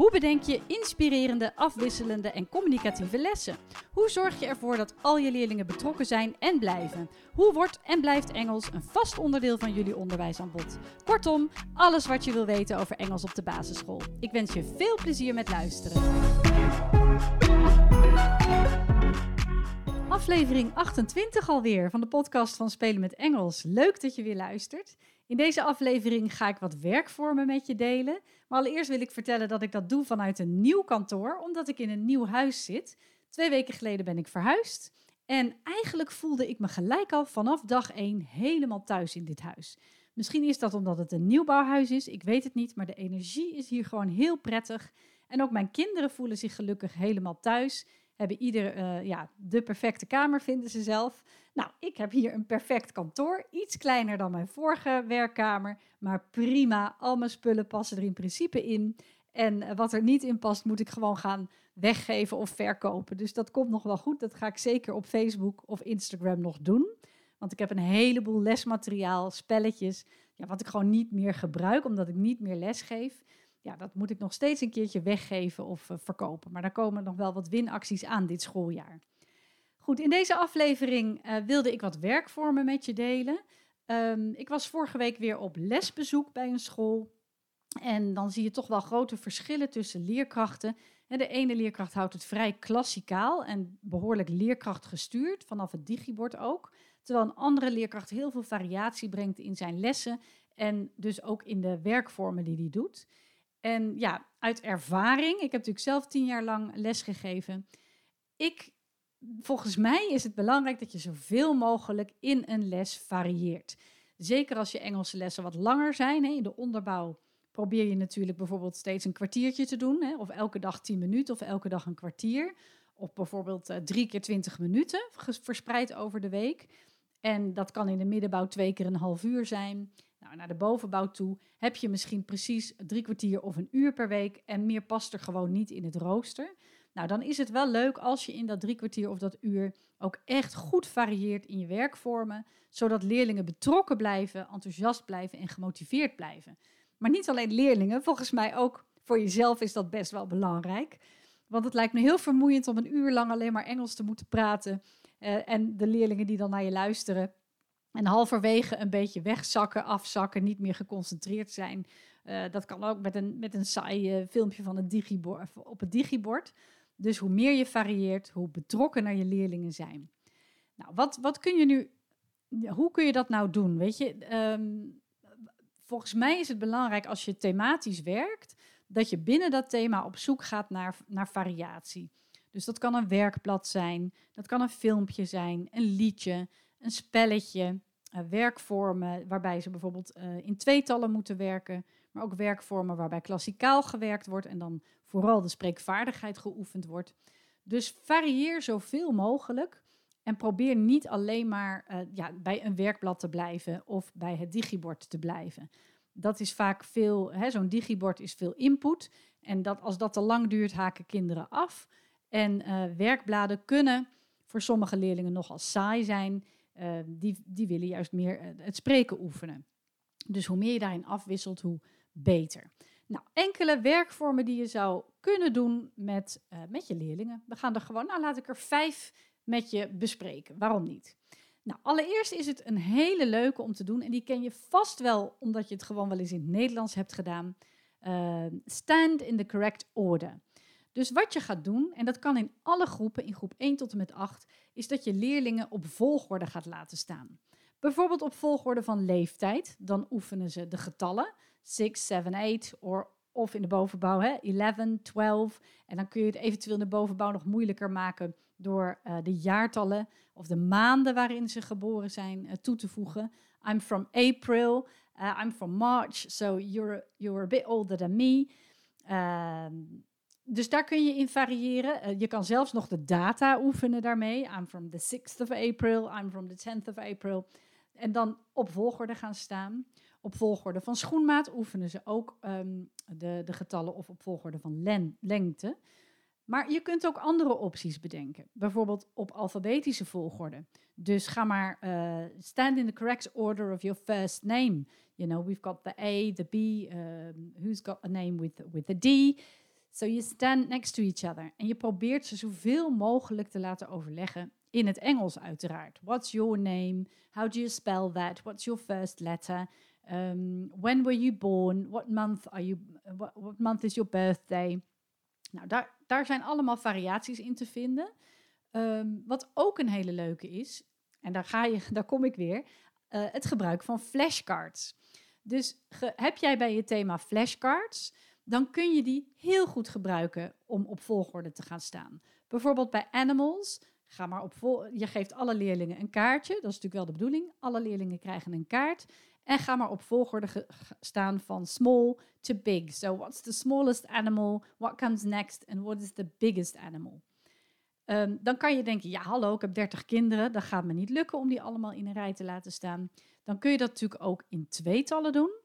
Hoe bedenk je inspirerende, afwisselende en communicatieve lessen? Hoe zorg je ervoor dat al je leerlingen betrokken zijn en blijven? Hoe wordt en blijft Engels een vast onderdeel van jullie onderwijsaanbod? Kortom, alles wat je wil weten over Engels op de basisschool. Ik wens je veel plezier met luisteren. Aflevering 28 alweer van de podcast van Spelen met Engels. Leuk dat je weer luistert. In deze aflevering ga ik wat werkvormen met je delen. Maar allereerst wil ik vertellen dat ik dat doe vanuit een nieuw kantoor, omdat ik in een nieuw huis zit. Twee weken geleden ben ik verhuisd. En eigenlijk voelde ik me gelijk al vanaf dag 1 helemaal thuis in dit huis. Misschien is dat omdat het een nieuwbouwhuis is, ik weet het niet, maar de energie is hier gewoon heel prettig. En ook mijn kinderen voelen zich gelukkig helemaal thuis hebben ieder uh, ja, de perfecte kamer, vinden ze zelf. Nou, ik heb hier een perfect kantoor. Iets kleiner dan mijn vorige werkkamer. Maar prima, al mijn spullen passen er in principe in. En eh, wat er niet in past, moet ik gewoon gaan weggeven of verkopen. Dus dat komt nog wel goed. Dat ga ik zeker op Facebook of Instagram nog doen. Want ik heb een heleboel lesmateriaal, spelletjes, ja, wat ik gewoon niet meer gebruik, omdat ik niet meer les geef ja, dat moet ik nog steeds een keertje weggeven of uh, verkopen. Maar daar komen nog wel wat winacties aan dit schooljaar. Goed, in deze aflevering uh, wilde ik wat werkvormen met je delen. Um, ik was vorige week weer op lesbezoek bij een school. En dan zie je toch wel grote verschillen tussen leerkrachten. De ene leerkracht houdt het vrij klassikaal en behoorlijk leerkracht gestuurd, vanaf het digibord ook. Terwijl een andere leerkracht heel veel variatie brengt in zijn lessen en dus ook in de werkvormen die hij doet. En ja, uit ervaring, ik heb natuurlijk zelf tien jaar lang lesgegeven. Ik, volgens mij is het belangrijk dat je zoveel mogelijk in een les varieert. Zeker als je Engelse lessen wat langer zijn. Hè, in de onderbouw probeer je natuurlijk bijvoorbeeld steeds een kwartiertje te doen. Hè, of elke dag tien minuten of elke dag een kwartier. Of bijvoorbeeld uh, drie keer twintig minuten verspreid over de week. En dat kan in de middenbouw twee keer een half uur zijn. Nou, naar de bovenbouw toe heb je misschien precies drie kwartier of een uur per week en meer past er gewoon niet in het rooster. Nou, dan is het wel leuk als je in dat drie kwartier of dat uur ook echt goed varieert in je werkvormen, zodat leerlingen betrokken blijven, enthousiast blijven en gemotiveerd blijven. Maar niet alleen leerlingen, volgens mij ook voor jezelf is dat best wel belangrijk. Want het lijkt me heel vermoeiend om een uur lang alleen maar Engels te moeten praten. Uh, en de leerlingen die dan naar je luisteren, en halverwege een beetje wegzakken, afzakken, niet meer geconcentreerd zijn. Uh, dat kan ook met een, met een saai uh, filmpje van het digibord, op het digibord. Dus hoe meer je varieert, hoe betrokkener je leerlingen zijn. Nou, wat, wat kun je nu, hoe kun je dat nou doen? Weet je, um, volgens mij is het belangrijk als je thematisch werkt, dat je binnen dat thema op zoek gaat naar, naar variatie. Dus dat kan een werkblad zijn, dat kan een filmpje zijn, een liedje een spelletje, uh, werkvormen waarbij ze bijvoorbeeld uh, in tweetallen moeten werken, maar ook werkvormen waarbij klassikaal gewerkt wordt en dan vooral de spreekvaardigheid geoefend wordt. Dus varieer zoveel mogelijk en probeer niet alleen maar uh, ja, bij een werkblad te blijven of bij het digibord te blijven. Dat is vaak veel, zo'n digibord is veel input en dat, als dat te lang duurt, haken kinderen af. En werkbladen kunnen voor sommige leerlingen nogal saai zijn uh, die, die willen juist meer uh, het spreken oefenen. Dus hoe meer je daarin afwisselt, hoe beter. Nou, enkele werkvormen die je zou kunnen doen met, uh, met je leerlingen. We gaan er gewoon, nou laat ik er vijf met je bespreken. Waarom niet? Nou, allereerst is het een hele leuke om te doen. En die ken je vast wel, omdat je het gewoon wel eens in het Nederlands hebt gedaan. stand in the correct order. Dus wat je gaat doen, en dat kan in alle groepen, in groep 1 tot en met 8, is dat je leerlingen op volgorde gaat laten staan. Bijvoorbeeld op volgorde van leeftijd, dan oefenen ze de getallen 6, 7, 8 of in de bovenbouw hè, 11, 12. En dan kun je het eventueel in de bovenbouw nog moeilijker maken door uh, de jaartallen of de maanden waarin ze geboren zijn uh, toe te voegen. I'm from April, uh, I'm from March, so you're, you're a bit older than me. Uh, dus daar kun je in variëren. Uh, je kan zelfs nog de data oefenen daarmee. I'm from the 6th of April, I'm from the 10th of April. En dan op volgorde gaan staan. Op volgorde van schoenmaat oefenen ze ook ehm, de, de getallen of op volgorde van lengte. Maar je kunt ook andere opties bedenken. Bijvoorbeeld op alfabetische volgorde. Dus ga maar uh, stand in the correct order of your first name. You know, we've got the A, the B, um, who's got a name with, with the D. So you stand next to each other. En je probeert ze zoveel mogelijk te laten overleggen in het Engels uiteraard. What's your name? How do you spell that? What's your first letter? Um, when were you born? What month are you? What, month is your birthday? Nou, daar, daar zijn allemaal variaties in te vinden. Ehm, wat ook een hele leuke is, en daar, ga je, daar kom ik weer, uh, het gebruik van flashcards. Dus heb jij bij je thema flashcards, dan kun je die heel goed gebruiken om op volgorde te gaan staan. Bijvoorbeeld bij animals, ga maar op vol je geeft alle leerlingen een kaartje, dat is natuurlijk wel de bedoeling. Alle leerlingen krijgen een kaart. En ga maar op volgorde staan van small to big. So what's the smallest animal? What comes next? And what is the biggest animal? Um, dan kan je denken, ja hallo, ik heb 30 kinderen. Dat gaat me niet lukken om die allemaal in een rij te laten staan. Dan kun je dat natuurlijk ook in tweetallen doen.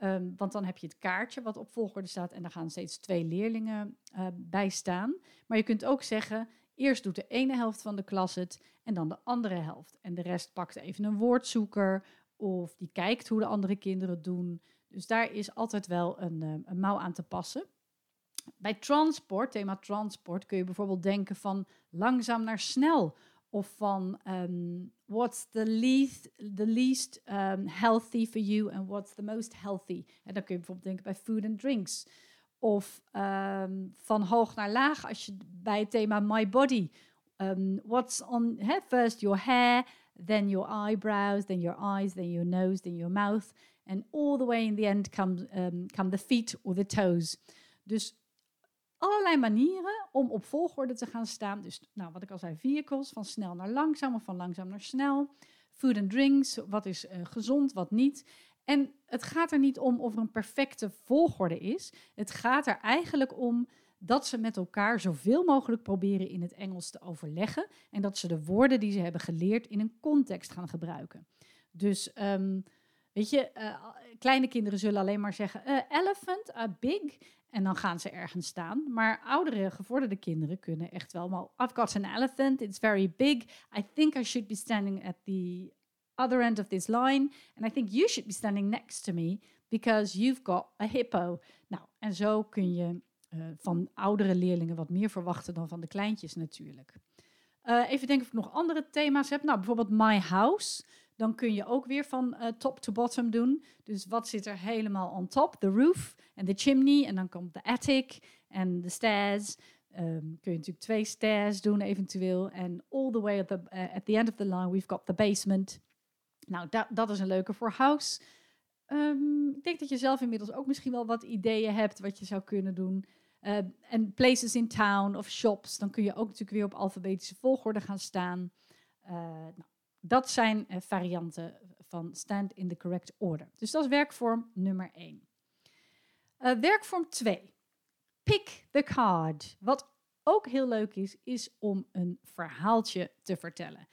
Um, want dan heb je het kaartje wat op volgorde staat en daar gaan steeds twee leerlingen uh, bij staan. Maar je kunt ook zeggen, eerst doet de ene helft van de klas het en dan de andere helft. En de rest pakt even een woordzoeker of die kijkt hoe de andere kinderen het doen. Dus daar is altijd wel een, eh, een mouw aan te passen. Bij transport, thema transport, kun je bijvoorbeeld denken van langzaam naar snel. Of van um, what's the least, the least um, healthy for you and what's the most healthy. En dan kun je bijvoorbeeld denken bij food and drinks. Of um, van hoog naar laag als je bij het thema my body. what's on, first your hair, then your eyebrows, then your eyes, then your nose, then your mouth. And all the way in the end come, come the feet or the toes. Dus allerlei manieren om op volgorde te gaan staan. Dus nou, wat ik al zei, vehicles, van snel naar langzaam of van langzaam naar snel. Food and drinks, wat is uh, gezond, wat niet. En het gaat er niet om of er een perfecte volgorde is. Het gaat er eigenlijk om dat ze met elkaar zoveel mogelijk proberen in het Engels te overleggen en dat ze de woorden die ze hebben geleerd in een context gaan gebruiken. Dus um, weet je, uh, kleine kinderen zullen alleen maar zeggen uh, elephant, a big, en dan gaan ze ergens staan. Maar oudere, gevorderde kinderen kunnen echt wel, well, I've got an elephant, it's very big, I think I should be standing at the other end of this line, and I think you should be standing next to me because you've got a hippo. Nou, en zo kun je uh, van oudere leerlingen wat meer verwachten dan van de kleintjes natuurlijk. Uh, even denken of ik nog andere thema's heb. Nou, bijvoorbeeld My House. Dan kun je ook weer van uh, top to bottom doen. Dus wat zit er helemaal on top? The roof en de chimney. En dan komt de attic en de stairs. Um, kun je natuurlijk twee stairs doen eventueel. En all the way at the, uh, at the end of the line, we've got the basement. Nou, dat, dat is een leuke voor house. Um, ik denk dat je zelf inmiddels ook misschien wel wat ideeën hebt wat je zou kunnen doen. Uh, en places in town of shops, dan kun je ook natuurlijk weer op alfabetische volgorde gaan staan. Uh, nou, dat zijn uh, varianten van stand in the correct order. Dus dat is werkvorm nummer 1. werkvorm 2. Pick the card. Wat ook heel leuk is, is om een verhaaltje te vertellen.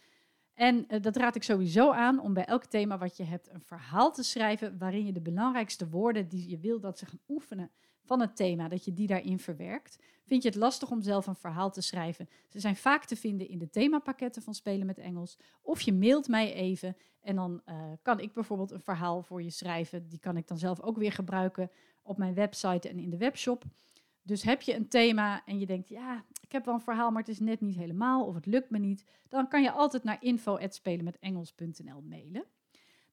En dat raad ik sowieso aan om bij elk thema wat je hebt een verhaal te schrijven waarin je de belangrijkste woorden die je wil dat ze gaan oefenen van het thema, dat je die daarin verwerkt. Vind je het lastig om zelf een verhaal te schrijven? Ze zijn vaak te vinden in de themapakketten van Spelen met Engels. Of je mailt mij even en dan uh, kan ik bijvoorbeeld een verhaal voor je schrijven. Die kan ik dan zelf ook weer gebruiken op mijn website en in de webshop. Dus heb je een thema en je denkt, ja, ik heb wel een verhaal, maar het is net niet helemaal of het lukt me niet, dan kan je altijd naar info@spelenmetengels.nl mailen.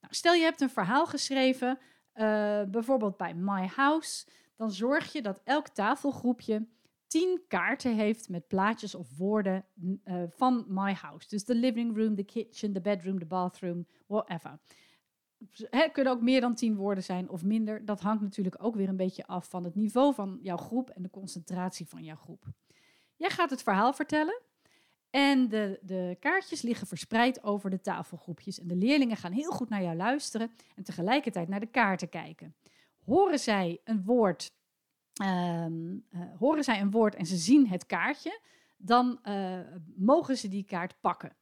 Nou, stel je hebt een verhaal geschreven, uh, bijvoorbeeld bij My House dan zorg je dat elk tafelgroepje tien kaarten heeft met plaatjes of woorden uh, van My House. Dus de living room, de kitchen, de bedroom, de bathroom, whatever. Het kunnen ook meer dan tien woorden zijn of minder. Dat hangt natuurlijk ook weer een beetje af van het niveau van jouw groep en de concentratie van jouw groep. Jij gaat het verhaal vertellen en de, de kaartjes liggen verspreid over de tafelgroepjes. En de leerlingen gaan heel goed naar jou luisteren en tegelijkertijd naar de kaarten kijken horen zij een woord, ehm, eh, horen zij een woord en ze zien het kaartje, dan uh, mogen ze die kaart pakken.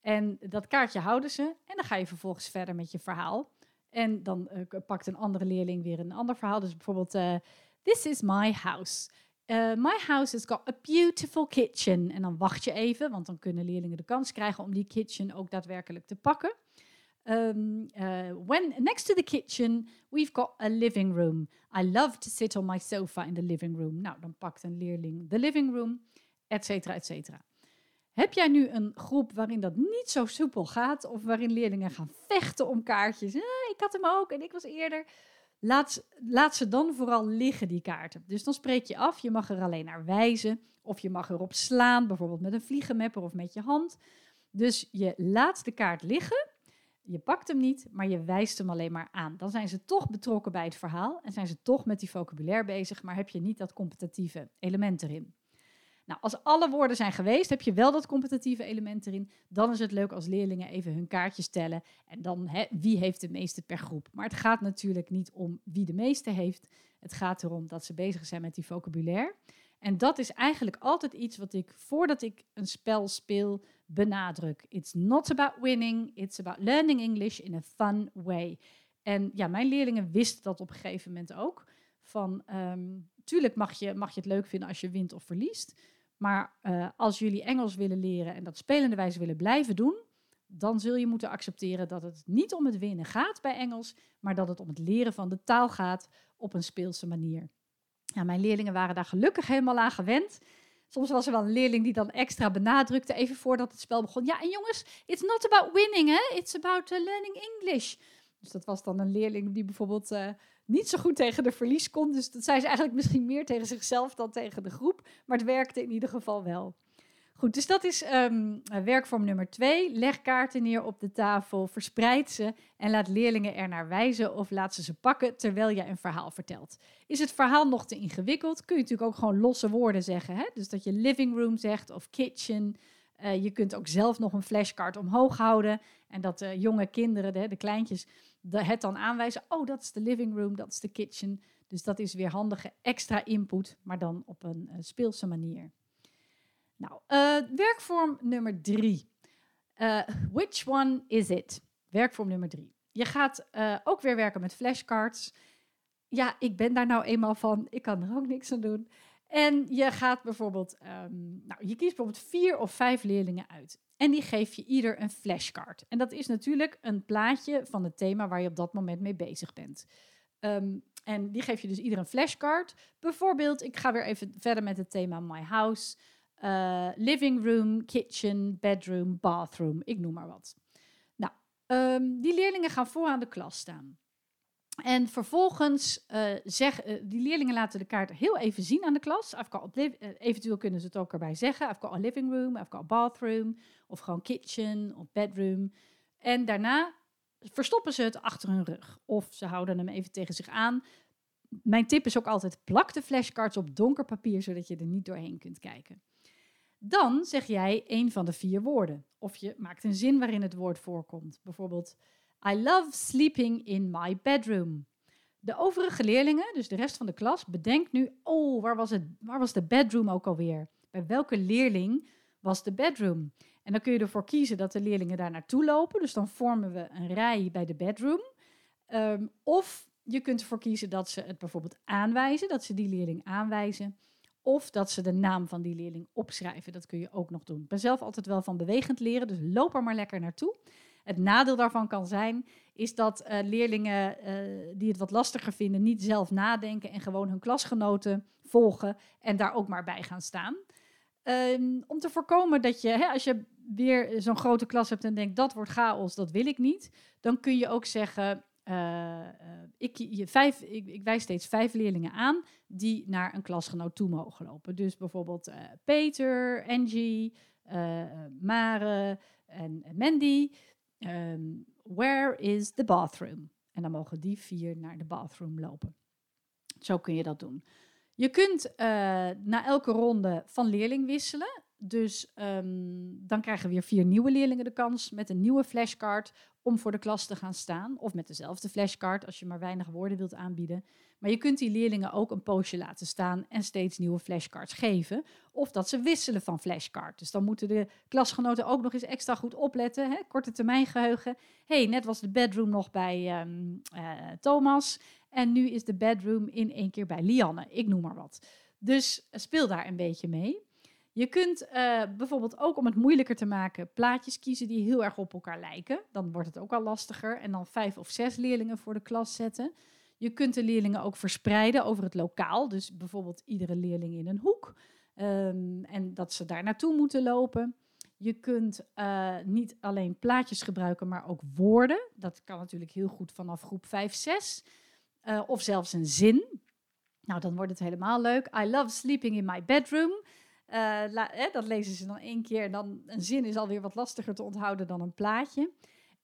En dat kaartje houden ze en dan ga je vervolgens verder met je verhaal. En dan uh, pakt een andere leerling weer een ander verhaal. Dus bijvoorbeeld, this is my house. My house has got a beautiful kitchen. En dan wacht je even, want dan kunnen leerlingen de kans krijgen om die kitchen ook daadwerkelijk te pakken. Um, when next to the kitchen, we've got a living room. I love to sit on my sofa in the living room. Nou, dan pakt een leerling de living room, et cetera, et cetera. Heb jij nu een groep waarin dat niet zo soepel gaat, of waarin leerlingen gaan vechten om kaartjes? Ah, ik had hem ook en ik was eerder. Laat, laat ze dan vooral liggen, die kaarten. Dus dan spreek je af, je mag er alleen naar wijzen, of je mag erop slaan, bijvoorbeeld met een vliegenmapper of met je hand. Dus je laat de kaart liggen, je pakt hem niet, maar je wijst hem alleen maar aan. Dan zijn ze toch betrokken bij het verhaal en zijn ze toch met die vocabulaire bezig, maar heb je niet dat competitieve element erin. Nou, als alle woorden zijn geweest, heb je wel dat competitieve element erin. Dan is het leuk als leerlingen even hun kaartjes tellen. En dan wie heeft de meeste per groep. Maar het gaat natuurlijk niet om wie de meeste heeft. Het gaat erom dat ze bezig zijn met die vocabulaire. En dat is eigenlijk altijd iets wat ik voordat ik een spel speel benadruk. It's not about winning, it's about learning English in a fun way. En ja, mijn leerlingen wisten dat op een gegeven moment ook. Van, um, tuurlijk mag je, mag je het leuk vinden als je wint of verliest. Maar uh, als jullie Engels willen leren en dat spelende wijze willen blijven doen, dan zul je moeten accepteren dat het niet om het winnen gaat bij Engels, maar dat het om het leren van de taal gaat op een speelse manier. Mijn leerlingen waren daar gelukkig helemaal aan gewend. Soms was er wel een leerling die dan extra benadrukte, even voordat het spel begon. Ja, en jongens, it's not about winning, hè? It's about uh, learning English. Dus dat was dan een leerling die bijvoorbeeld uh, niet zo goed tegen de verlies kon. Dus dat zei ze eigenlijk misschien meer tegen zichzelf dan tegen de groep. Maar het werkte in ieder geval wel. Goed, dus dat is um, werkvorm nummer twee. Leg kaarten neer op de tafel, verspreid ze en laat leerlingen er naar wijzen of laat ze ze pakken terwijl je een verhaal vertelt. Is het verhaal nog te ingewikkeld, kun je natuurlijk ook gewoon losse woorden zeggen. Hè? Dus dat je living room zegt of kitchen. Uh, je kunt ook zelf nog een flashcard omhoog houden en dat de jonge kinderen, de, de kleintjes, het dan aanwijzen. Oh, dat is de living room, dat is de kitchen. Dus dat is weer handige extra input, maar dan op een speelse manier. Nou, uh, werkvorm nummer drie. Uh, which one is it? Werkvorm nummer drie. Je gaat ook weer werken met flashcards. Ja, ik ben daar nou eenmaal van. Ik kan er ook niks aan doen. En je gaat bijvoorbeeld, um, nou, je kiest bijvoorbeeld vier of vijf leerlingen uit. En die geef je ieder een flashcard. En dat is natuurlijk een plaatje van het thema waar je op dat moment mee bezig bent. Um, en die geef je dus ieder een flashcard. Bijvoorbeeld, ik ga weer even verder met het thema My House. Uh, living room, kitchen, bedroom, bathroom. Ik noem maar wat. Nou, um, die leerlingen gaan vooraan de klas staan. En vervolgens uh, zeg, uh, die leerlingen laten de kaart heel even zien aan de klas. Uh, eventueel kunnen ze het ook erbij zeggen. I've got a living room, I've got a bathroom. Of gewoon kitchen of bedroom. En daarna verstoppen ze het achter hun rug. Of ze houden hem even tegen zich aan. Mijn tip is ook altijd plak de flashcards op donker papier, zodat je er niet doorheen kunt kijken. Dan zeg jij een van de vier woorden. Of je maakt een zin waarin het woord voorkomt. Bijvoorbeeld, I love sleeping in my bedroom. De overige leerlingen, dus de rest van de klas, bedenkt nu, oh, waar was, het, waar was de bedroom ook alweer? Bij welke leerling was de bedroom? En dan kun je ervoor kiezen dat de leerlingen daar naartoe lopen. Dus dan vormen we een rij bij de bedroom. Um, of je kunt ervoor kiezen dat ze het bijvoorbeeld aanwijzen, dat ze die leerling aanwijzen. Of dat ze de naam van die leerling opschrijven. Dat kun je ook nog doen. Ik ben zelf altijd wel van bewegend leren, dus loop er maar lekker naartoe. Het nadeel daarvan kan zijn, is dat uh, leerlingen uh, die het wat lastiger vinden, niet zelf nadenken en gewoon hun klasgenoten volgen en daar ook maar bij gaan staan. Um, om te voorkomen dat je, hè, als je weer zo'n grote klas hebt en denkt dat wordt chaos, dat wil ik niet, dan kun je ook zeggen, uh, ik, je vijf, ik, wijs steeds vijf leerlingen aan die naar een klasgenoot toe mogen lopen. Dus bijvoorbeeld uh, Peter, Angie, Mare en Mandy. Um, where is the bathroom? En dan mogen die vier naar de bathroom lopen. Zo kun je dat doen. Je kunt uh, na elke ronde van leerling wisselen. Dus ehm, dan krijgen weer vier nieuwe leerlingen de kans met een nieuwe flashcard om voor de klas te gaan staan. Of met dezelfde flashcard als je maar weinig woorden wilt aanbieden. Maar je kunt die leerlingen ook een poosje laten staan en steeds nieuwe flashcards geven. Of dat ze wisselen van flashcard. Dus dan moeten de klasgenoten ook nog eens extra goed opletten. Hè? Korte termijn geheugen. hey, net was de bedroom nog bij ehm, eh, Thomas. En nu is de bedroom in één keer bij Lianne. Ik noem maar wat. Dus speel daar een beetje mee. Je kunt uh, bijvoorbeeld ook om het moeilijker te maken plaatjes kiezen die heel erg op elkaar lijken. Dan wordt het ook al lastiger. En dan vijf of zes leerlingen voor de klas zetten. Je kunt de leerlingen ook verspreiden over het lokaal. Dus bijvoorbeeld iedere leerling in een hoek. Um, en dat ze daar naartoe moeten lopen. Je kunt uh, niet alleen plaatjes gebruiken, maar ook woorden. Dat kan natuurlijk heel goed vanaf groep 5, 6. Uh, of zelfs een zin. Nou, dan wordt het helemaal leuk. I love sleeping in my bedroom. La, dat lezen ze dan één keer. En dan een zin is alweer wat lastiger te onthouden dan een plaatje.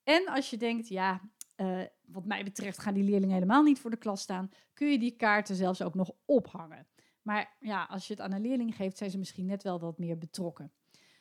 En als je denkt, ja, uh, wat mij betreft gaan die leerlingen helemaal niet voor de klas staan, kun je die kaarten zelfs ook nog ophangen. Maar ja, als je het aan een leerling geeft, zijn ze misschien net wel wat meer betrokken.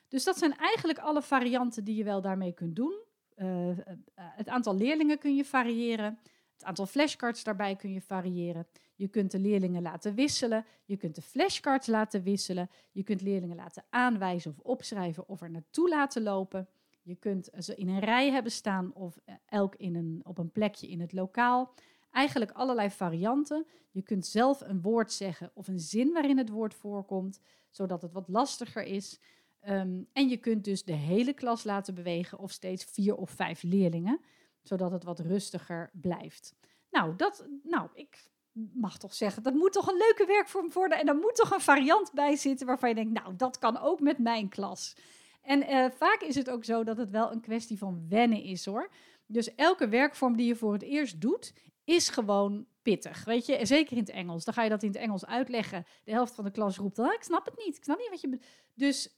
Dus dat zijn eigenlijk alle varianten die je wel daarmee kunt doen. Uh, het aantal leerlingen kun je variëren. Het aantal flashcards daarbij kun je variëren. Je kunt de leerlingen laten wisselen. Je kunt de flashcards laten wisselen. Je kunt leerlingen laten aanwijzen of opschrijven of er naartoe laten lopen. Je kunt ze in een rij hebben staan of eh, elk in een, op een plekje in het lokaal. Eigenlijk allerlei varianten. Je kunt zelf een woord zeggen of een zin waarin het woord voorkomt, zodat het wat lastiger is. Um, en je kunt dus de hele klas laten bewegen of steeds vier of vijf leerlingen, zodat het wat rustiger blijft. Nou, dat, nou, ik mag toch zeggen, dat moet toch een leuke werkvorm worden en er moet toch een variant bij zitten waarvan je denkt, nou, dat kan ook met mijn klas. En uh, vaak is het ook zo dat het wel een kwestie van wennen is hoor. Dus elke werkvorm die je voor het eerst doet, is gewoon pittig. Weet je, zeker in het Engels. Dan ga je dat in het Engels uitleggen. De helft van de klas roept ah, ik snap het niet. Ik snap niet wat je... Dus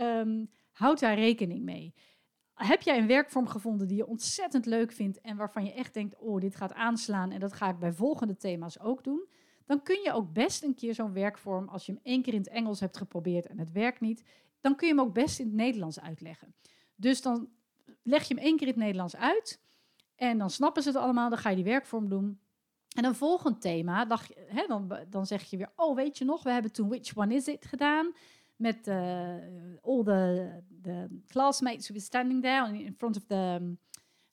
um, houd daar rekening mee. Heb jij een werkvorm gevonden die je ontzettend leuk vindt en waarvan je echt denkt, oh, dit gaat aanslaan en dat ga ik bij volgende thema's ook doen, dan kun je ook best een keer zo'n werkvorm, als je hem één keer in het Engels hebt geprobeerd en het werkt niet, dan kun je hem ook best in het Nederlands uitleggen. Dus dan leg je hem één keer in het Nederlands uit en dan snappen ze het allemaal, dan ga je die werkvorm doen. En een volgend thema, dan, dan zeg je weer, oh weet je nog, we hebben toen Which One Is It gedaan met uh, all the, the classmates who were standing there in front of the um,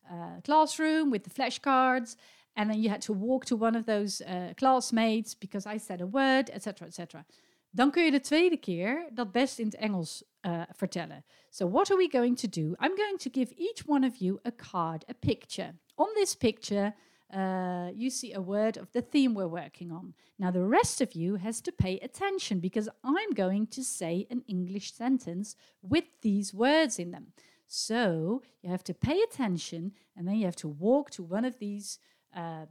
uh, classroom with the flashcards. And then you had to walk to one of those uh, classmates because I said a word, etc., etc. Dan kun je de tweede keer dat best in het Engels uh, vertellen. So what are we going to do? I'm going to give each one of you a card, a picture. On this picture, uh, you see a word of the theme we're working on. Now, the rest of you has to pay attention because I'm going to say an English sentence with these words in them. So you have to pay attention and then you have to walk to one of these uh, uh,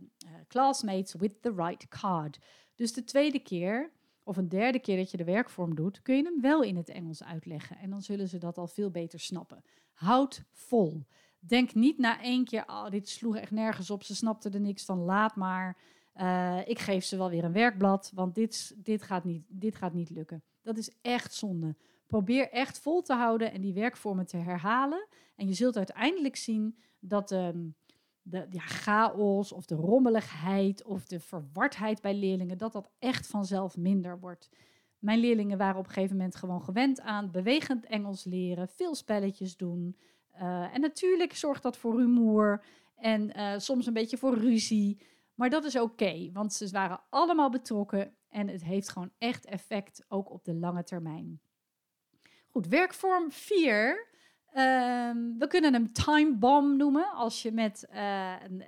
classmates with the right card. Dus de tweede keer of een derde keer dat je de werkvorm doet, kun je hem wel in het Engels uitleggen. En dan zullen ze dat al veel beter snappen. Houd vol. Denk niet na één keer, oh, dit sloeg echt nergens op, ze snapte er niks van, laat maar. Uh, ik geef ze wel weer een werkblad, want dit, dit, gaat niet, dit gaat niet lukken. Dat is echt zonde. Probeer echt vol te houden en die werkvormen te herhalen. En je zult uiteindelijk zien dat um, de ja, chaos of de rommeligheid of de verwardheid bij leerlingen, dat dat echt vanzelf minder wordt. Mijn leerlingen waren op een gegeven moment gewoon gewend aan bewegend Engels leren, veel spelletjes doen. Uh, en natuurlijk zorgt dat voor rumoer en uh, soms een beetje voor ruzie. Maar dat is oké, want ze waren allemaal betrokken en het heeft gewoon echt effect, ook op de lange termijn. Goed, werkvorm 4 Um, we kunnen hem time bomb noemen als je met een,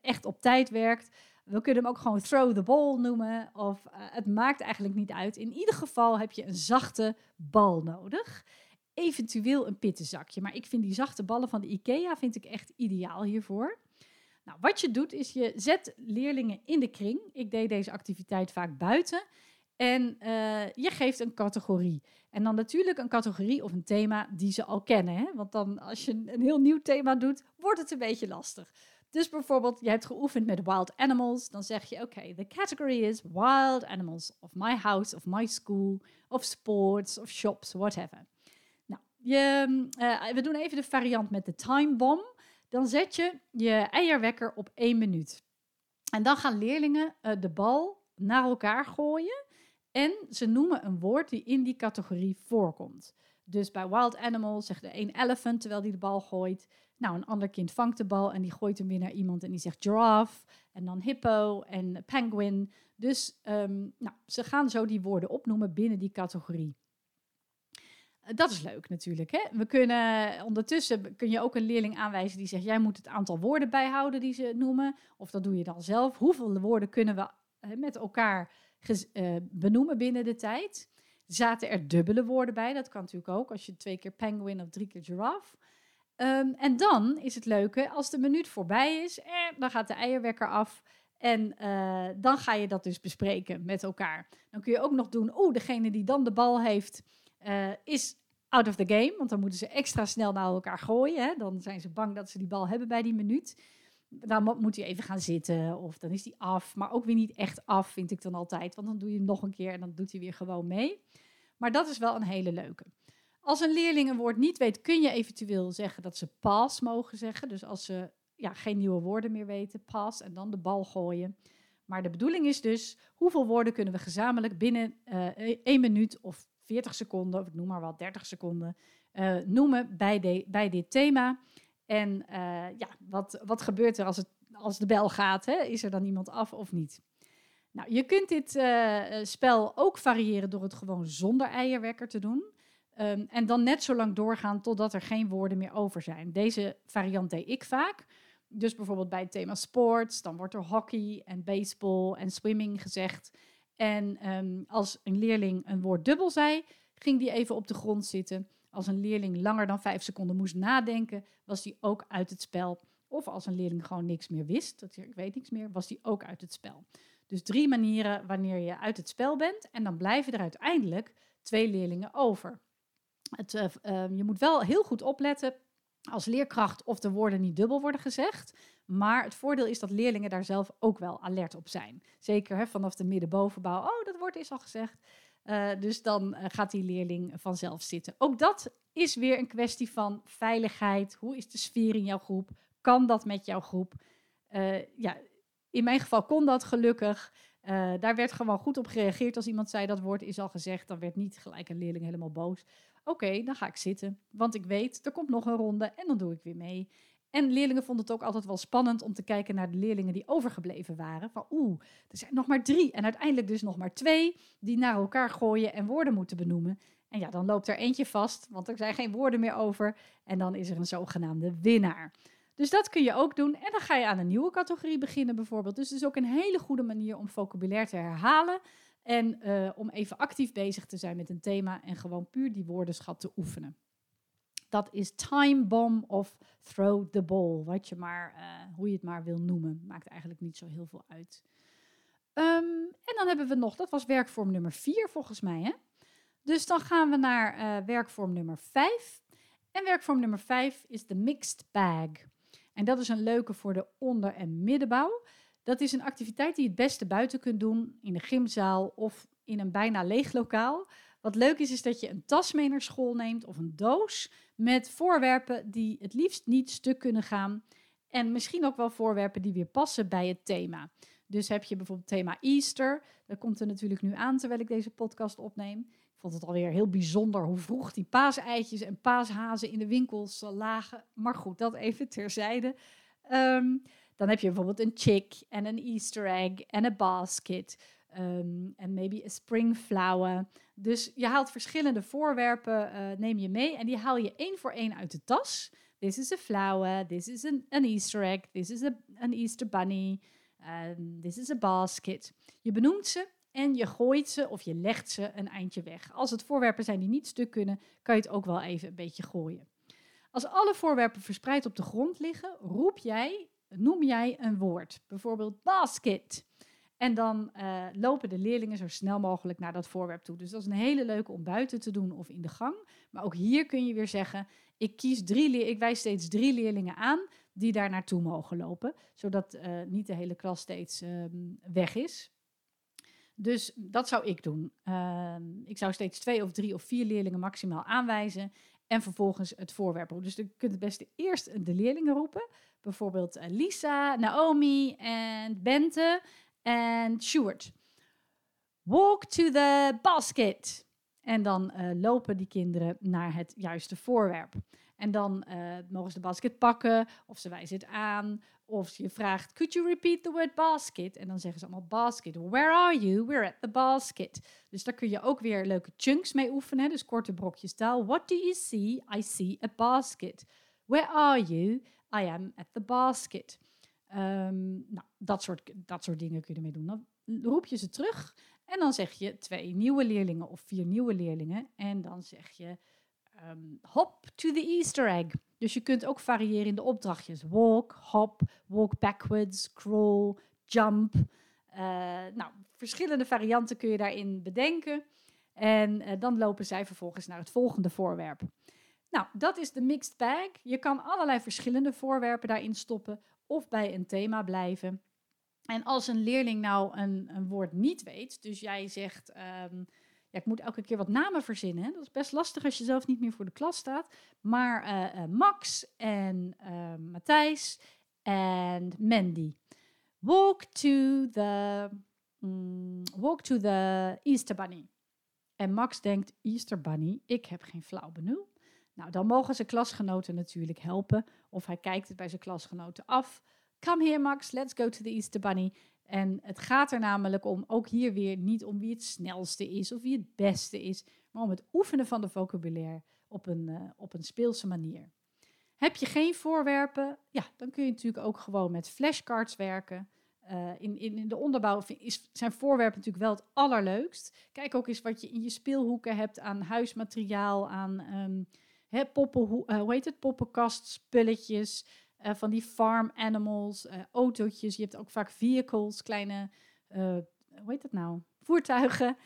echt op tijd werkt. We kunnen hem ook gewoon throw the ball noemen. Of het maakt eigenlijk niet uit. In ieder geval heb je een zachte bal nodig. Eventueel een pittenzakje. Maar ik vind die zachte ballen van de IKEA vind ik echt ideaal hiervoor. Nou, wat je doet is je zet leerlingen in de kring. Ik deed deze activiteit vaak buiten. En uh, je geeft een categorie. En dan natuurlijk een categorie of een thema die ze al kennen. Hè? Want dan als je een heel nieuw thema doet, wordt het een beetje lastig. Dus bijvoorbeeld, je hebt geoefend met wild animals. Dan zeg je, oké, okay, the category is wild animals of my house, of my school, of sports, of shops, whatever. Je, we doen even de variant met de time bomb. Dan zet je je eierwekker op één minuut. En dan gaan leerlingen de bal naar elkaar gooien. En ze noemen een woord die in die categorie voorkomt. Dus bij Wild Animals zegt de een elephant terwijl die de bal gooit. Nou, een ander kind vangt de bal en die gooit hem weer naar iemand en die zegt giraffe. En dan hippo en penguin. Dus um, nou, ze gaan zo die woorden opnoemen binnen die categorie. Eh, dat is leuk natuurlijk. Hè? We kunnen, ondertussen kun je ook een leerling aanwijzen die zegt: Jij moet het aantal woorden bijhouden die ze noemen. Of dat doe je dan zelf. Hoeveel woorden kunnen we met elkaar benoemen binnen de tijd? Zaten er dubbele woorden bij? Dat kan natuurlijk ook als je twee keer penguin of drie keer giraffe. Um, en dan is het leuke, als de minuut voorbij is, eh, dan gaat de eierwekker af. En dan ga je dat dus bespreken met elkaar. Dan kun je ook nog doen, oh, degene die dan de bal heeft, uh, is out of the game. Want dan moeten ze extra snel naar elkaar gooien. Hè? Dan zijn ze bang dat ze die bal hebben bij die minuut dan moet hij even gaan zitten of dan is hij af. Maar ook weer niet echt af, vind ik dan altijd. Want dan doe je hem nog een keer en dan doet hij weer gewoon mee. Maar dat is wel een hele leuke. Als een leerling een woord niet weet, kun je eventueel zeggen dat ze pass mogen zeggen. Dus als ze ja, geen nieuwe woorden meer weten, pass en dan de bal gooien. Maar de bedoeling is dus, hoeveel woorden kunnen we gezamenlijk binnen uh, één minuut of 40 seconden, of ik noem maar wat, 30 seconden, uh, noemen bij, de, bij dit thema. En uh, ja, wat, wat gebeurt er als, het, als de bel gaat? Hè? Is er dan iemand af of niet? Nou, je kunt dit uh, spel ook variëren door het gewoon zonder eierwekker te doen. Um, en dan net zo lang doorgaan totdat er geen woorden meer over zijn. Deze variant deed ik vaak. Dus bijvoorbeeld bij het thema sports, dan wordt er hockey en baseball en swimming gezegd. En um, als een leerling een woord dubbel zei, ging die even op de grond zitten. Als een leerling langer dan vijf seconden moest nadenken, was die ook uit het spel. Of als een leerling gewoon niks meer wist, dat ik weet niks meer, was die ook uit het spel. Dus drie manieren wanneer je uit het spel bent. En dan blijven er uiteindelijk twee leerlingen over. Het, uh, uh, je moet wel heel goed opletten als leerkracht of de woorden niet dubbel worden gezegd. Maar het voordeel is dat leerlingen daar zelf ook wel alert op zijn. Zeker hè, vanaf de middenbovenbouw. Oh, dat woord is al gezegd. Uh, dus dan uh, gaat die leerling vanzelf zitten. Ook dat is weer een kwestie van veiligheid. Hoe is de sfeer in jouw groep? Kan dat met jouw groep? Uh, ja, in mijn geval kon dat gelukkig. daar werd gewoon goed op gereageerd als iemand zei dat woord is al gezegd. Dan werd niet gelijk een leerling helemaal boos. Oké, dan ga ik zitten. Want ik weet, er komt nog een ronde en dan doe ik weer mee. En leerlingen vonden het ook altijd wel spannend om te kijken naar de leerlingen die overgebleven waren. Van oeh, er zijn nog maar drie en uiteindelijk dus nog maar twee die naar elkaar gooien en woorden moeten benoemen. En ja, dan loopt er eentje vast, want er zijn geen woorden meer over. En dan is er een zogenaamde winnaar. Dus dat kun je ook doen. En dan ga je aan een nieuwe categorie beginnen bijvoorbeeld. Dus het is ook een hele goede manier om vocabulaire te herhalen. En uh, om even actief bezig te zijn met een thema en gewoon puur die woordenschat te oefenen. Dat is time bomb of throw the ball. Wat je maar, uh, hoe je het maar wil noemen. Maakt eigenlijk niet zo heel veel uit. Um, en dan hebben we nog, dat was werkvorm nummer 4 volgens mij. Hè? Dus dan gaan we naar uh, werkvorm nummer 5. En werkvorm nummer 5 is de mixed bag. En dat is een leuke voor de onder- en middenbouw. Dat is een activiteit die je het beste buiten kunt doen, in de gymzaal of in een bijna leeg lokaal. Wat leuk is, is dat je een tas mee naar school neemt of een doos met voorwerpen die het liefst niet stuk kunnen gaan. En misschien ook wel voorwerpen die weer passen bij het thema. Dus heb je bijvoorbeeld thema Easter. Dat komt er natuurlijk nu aan terwijl ik deze podcast opneem. Ik vond het alweer heel bijzonder hoe vroeg die paaseitjes en paashazen in de winkels lagen. Maar goed, dat even terzijde. Um, dan heb je bijvoorbeeld een chick en een Easter egg en een basket. Um, en maybe a spring flower. Dus je haalt verschillende voorwerpen, uh, neem je mee en die haal je één voor één uit de tas. This is a flower, this is an, an Easter egg, this is a, an Easter bunny, um, this is a basket. Je benoemt ze en je gooit ze of je legt ze een eindje weg. Als het voorwerpen zijn die niet stuk kunnen, kan je het ook wel even een beetje gooien. Als alle voorwerpen verspreid op de grond liggen, roep jij, noem jij een woord. Bijvoorbeeld basket. En dan uh, lopen de leerlingen zo snel mogelijk naar dat voorwerp toe. Dus dat is een hele leuke om buiten te doen of in de gang. Maar ook hier kun je weer zeggen: ik kies drie ik wijs steeds drie leerlingen aan die daar naartoe mogen lopen, zodat uh, niet de hele klas steeds uh, weg is. Dus dat zou ik doen. Ehm, ik zou steeds twee of drie of vier leerlingen maximaal aanwijzen. En vervolgens het voorwerp. Dus je kunt het beste eerst de leerlingen roepen. Bijvoorbeeld eh, Lisa, Naomi en Bente en Stuart. Walk to the basket. En dan uh, lopen die kinderen naar het juiste voorwerp. En dan uh, mogen ze de basket pakken, of ze wijzen het aan, of je vraagt, could you repeat the word basket? En dan zeggen ze allemaal basket. Where are you? We're at the basket. Dus daar kun je ook weer leuke chunks mee oefenen, dus korte brokjes taal. What do you see? I see a basket. Where are you? I am at the basket. Um, nou, dat soort, dat soort dingen kun je ermee doen. Dan roep je ze terug en dan zeg je twee nieuwe leerlingen of vier nieuwe leerlingen. En dan zeg je um, hop to the Easter egg. Dus je kunt ook variëren in de opdrachtjes. Walk, hop, walk backwards, crawl, jump. Uh, nou, verschillende varianten kun je daarin bedenken. En uh, dan lopen zij vervolgens naar het volgende voorwerp. Nou, dat is de mixed bag. Je kan allerlei verschillende voorwerpen daarin stoppen of bij een thema blijven. En als een leerling nou een, een woord niet weet, dus jij zegt, um, ik moet elke keer wat namen verzinnen. Dat is best lastig als je zelf niet meer voor de klas staat. Maar uh, uh, Max en uh, Matthijs en Mandy. Walk to the, mm, walk to the Easter Bunny. En Max denkt, Easter Bunny, ik heb geen flauw benul. Nou, dan mogen zijn klasgenoten natuurlijk helpen. Of hij kijkt het bij zijn klasgenoten af. Come here, Max, let's go to the Easter Bunny. En het gaat er namelijk om, ook hier weer, niet om wie het snelste is of wie het beste is, maar om het oefenen van de vocabulaire op een, uh, op een speelse manier. Heb je geen voorwerpen, ja, dan kun je natuurlijk ook gewoon met flashcards werken. Uh, in, in, de onderbouw is, zijn voorwerpen natuurlijk wel het allerleukst. Kijk ook eens wat je in je speelhoeken hebt aan huismateriaal, aan um, hè, poppen, uh, hoe heet het, poppenkast, spulletjes. Uh, van die farm animals, uh, autootjes. Je hebt ook vaak vehicles, kleine, uh, hoe heet dat nou? Voertuigen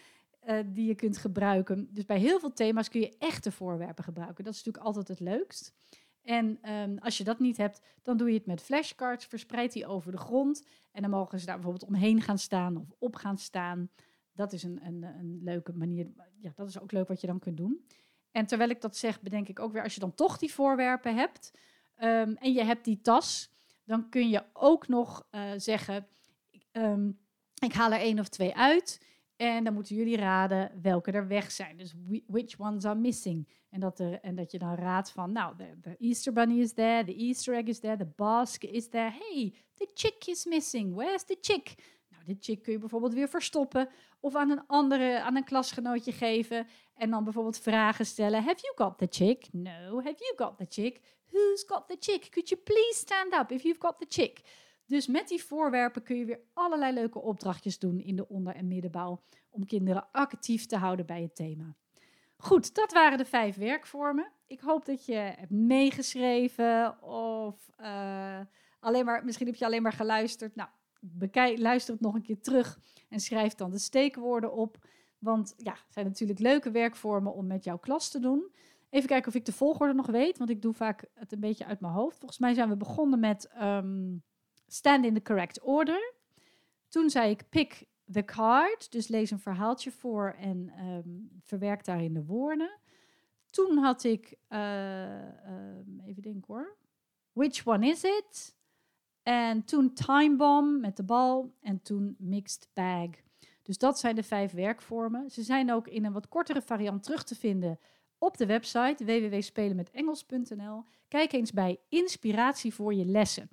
die je kunt gebruiken. Dus bij heel veel thema's kun je echte voorwerpen gebruiken. Dat is natuurlijk altijd het leukst. En um, als je dat niet hebt, dan doe je het met flashcards. Verspreid die over de grond. En dan mogen ze daar bijvoorbeeld omheen gaan staan of op gaan staan. Dat is een, een, een leuke manier. Ja, dat is ook leuk wat je dan kunt doen. En terwijl ik dat zeg, bedenk ik ook weer, als je dan toch die voorwerpen hebt, um, en je hebt die tas, dan kun je ook nog uh, zeggen: um, Ik haal er één of twee uit. En dan moeten jullie raden welke er weg zijn. Dus which ones are missing. En dat, er, en dat je dan raadt van, nou, de Easter Bunny is there, the Easter egg is there, the basket is there. Hey, the chick is missing. Where's the chick? Nou, de chick kun je bijvoorbeeld weer verstoppen of aan een andere, aan een klasgenootje geven. En dan bijvoorbeeld vragen stellen. Have you got the chick? No. Have you got the chick? Who's got the chick? Could you please stand up if you've got the chick? Dus met die voorwerpen kun je weer allerlei leuke opdrachtjes doen in de onder- en middenbouw om kinderen actief te houden bij het thema. Goed, dat waren de vijf werkvormen. Ik hoop dat je hebt meegeschreven of uh, alleen maar, misschien heb je alleen maar geluisterd. Nou, bekijk, luister het nog een keer terug en schrijf dan de steekwoorden op. Want ja, het zijn natuurlijk leuke werkvormen om met jouw klas te doen. Even kijken of ik de volgorde nog weet, want ik doe vaak het een beetje uit mijn hoofd. Volgens mij zijn we begonnen met um, stand in the correct order. Toen zei ik pick the card, dus lees een verhaaltje voor en um, verwerk daarin de woorden. Toen had ik, uh, um, even denken hoor, which one is it? En toen time bomb met de bal en toen mixed bag. Dus dat zijn de vijf werkvormen. Ze zijn ook in een wat kortere variant terug te vinden op de website www.spelenmetengels.nl. Kijk eens bij Inspiratie voor je lessen.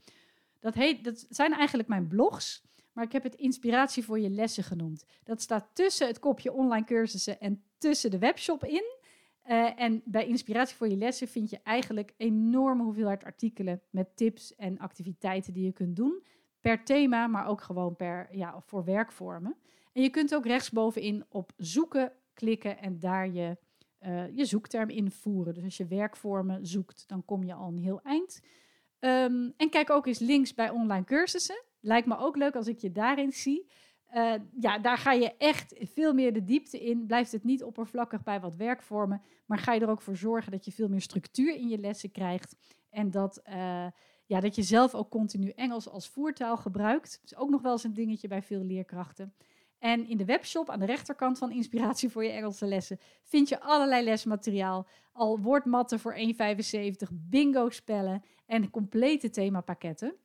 Dat, heet, dat zijn eigenlijk mijn blogs, maar ik heb het Inspiratie voor je lessen genoemd. Dat staat tussen het kopje online cursussen en tussen de webshop in. Uh, en bij Inspiratie voor je lessen vind je eigenlijk enorme hoeveelheid artikelen met tips en activiteiten die je kunt doen. Per thema, maar ook gewoon per, ja, voor werkvormen. En je kunt ook rechtsbovenin op zoeken klikken en daar je uh, je zoekterm invoeren. Dus als je werkvormen zoekt, dan kom je al een heel eind. Um, en kijk ook eens links bij online cursussen. Lijkt me ook leuk als ik je daarin zie. Uh, ja, daar ga je echt veel meer de diepte in. Blijft het niet oppervlakkig bij wat werkvormen, maar ga je er ook voor zorgen dat je veel meer structuur in je lessen krijgt. En dat, uh, ja, dat je zelf ook continu Engels als voertaal gebruikt. Dat is ook nog wel eens een dingetje bij veel leerkrachten. En in de webshop aan de rechterkant van Inspiratie voor je Engelse lessen vind je allerlei lesmateriaal. Al woordmatten voor 1,75, bingo-spellen en complete themapakketten.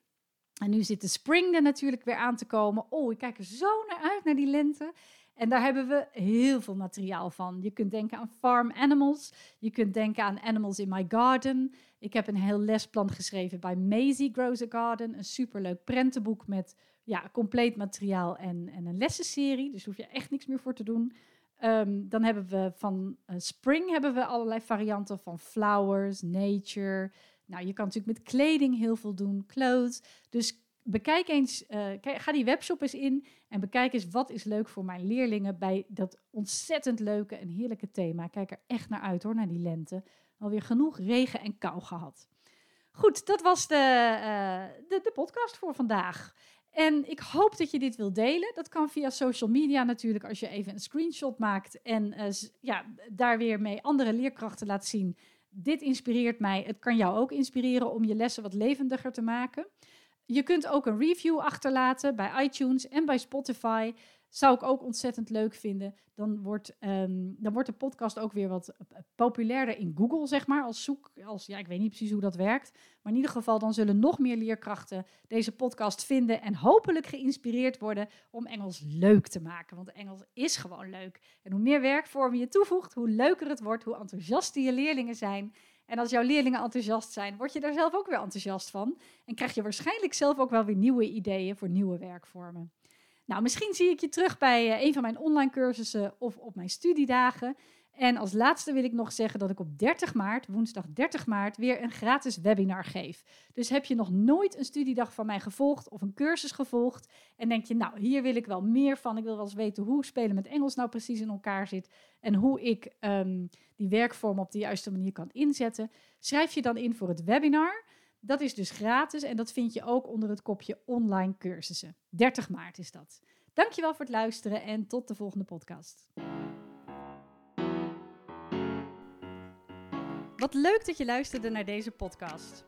En nu zit de spring er natuurlijk weer aan te komen. Oh, ik kijk er zo naar uit, naar die lente. En daar hebben we heel veel materiaal van. Je kunt denken aan farm animals. Je kunt denken aan animals in my garden. Ik heb een heel lesplan geschreven bij Maisie Grows a Garden. Een superleuk prentenboek met ja, compleet materiaal en, en een lessenserie. Dus hoef je echt niks meer voor te doen. Ehm, dan hebben we van uh, Spring hebben we allerlei varianten van flowers, nature. Nou, je kan natuurlijk met kleding heel veel doen, clothes. Dus bekijk eens, uh, ga die webshop eens in en bekijk eens wat is leuk voor mijn leerlingen bij dat ontzettend leuke en heerlijke thema. Kijk er echt naar uit hoor, naar die lente. Alweer genoeg regen en kou gehad. Goed, dat was de, uh, de, de podcast voor vandaag. En ik hoop dat je dit wilt delen. Dat kan via social media natuurlijk, als je even een screenshot maakt en uh, ja, daar weer mee andere leerkrachten laat zien. Dit inspireert mij. Het kan jou ook inspireren om je lessen wat levendiger te maken. Je kunt ook een review achterlaten bij iTunes en bij Spotify. Zou ik ook ontzettend leuk vinden. Dan wordt, um, dan wordt de podcast ook weer wat populairder in Google, zeg maar. Als zoek, als, ja, ik weet niet precies hoe dat werkt. Maar in ieder geval, dan zullen nog meer leerkrachten deze podcast vinden. En hopelijk geïnspireerd worden om Engels leuk te maken. Want Engels is gewoon leuk. En hoe meer werkvormen je toevoegt, hoe leuker het wordt. Hoe enthousiaster je leerlingen zijn. En als jouw leerlingen enthousiast zijn, word je daar zelf ook weer enthousiast van. En krijg je waarschijnlijk zelf ook wel weer nieuwe ideeën voor nieuwe werkvormen. Nou, misschien zie ik je terug bij uh, een van mijn online cursussen of op mijn studiedagen. En als laatste wil ik nog zeggen dat ik op 30 maart, woensdag 30 maart, weer een gratis webinar geef. Dus heb je nog nooit een studiedag van mij gevolgd of een cursus gevolgd en denk je, nou, hier wil ik wel meer van. Ik wil wel eens weten hoe spelen met Engels nou precies in elkaar zit en hoe ik um, die werkvorm op de juiste manier kan inzetten. Schrijf je dan in voor het webinar. Dat is dus gratis en dat vind je ook onder het kopje online cursussen. 30 maart is dat. Dankjewel voor het luisteren en tot de volgende podcast. Wat leuk dat je luisterde naar deze podcast.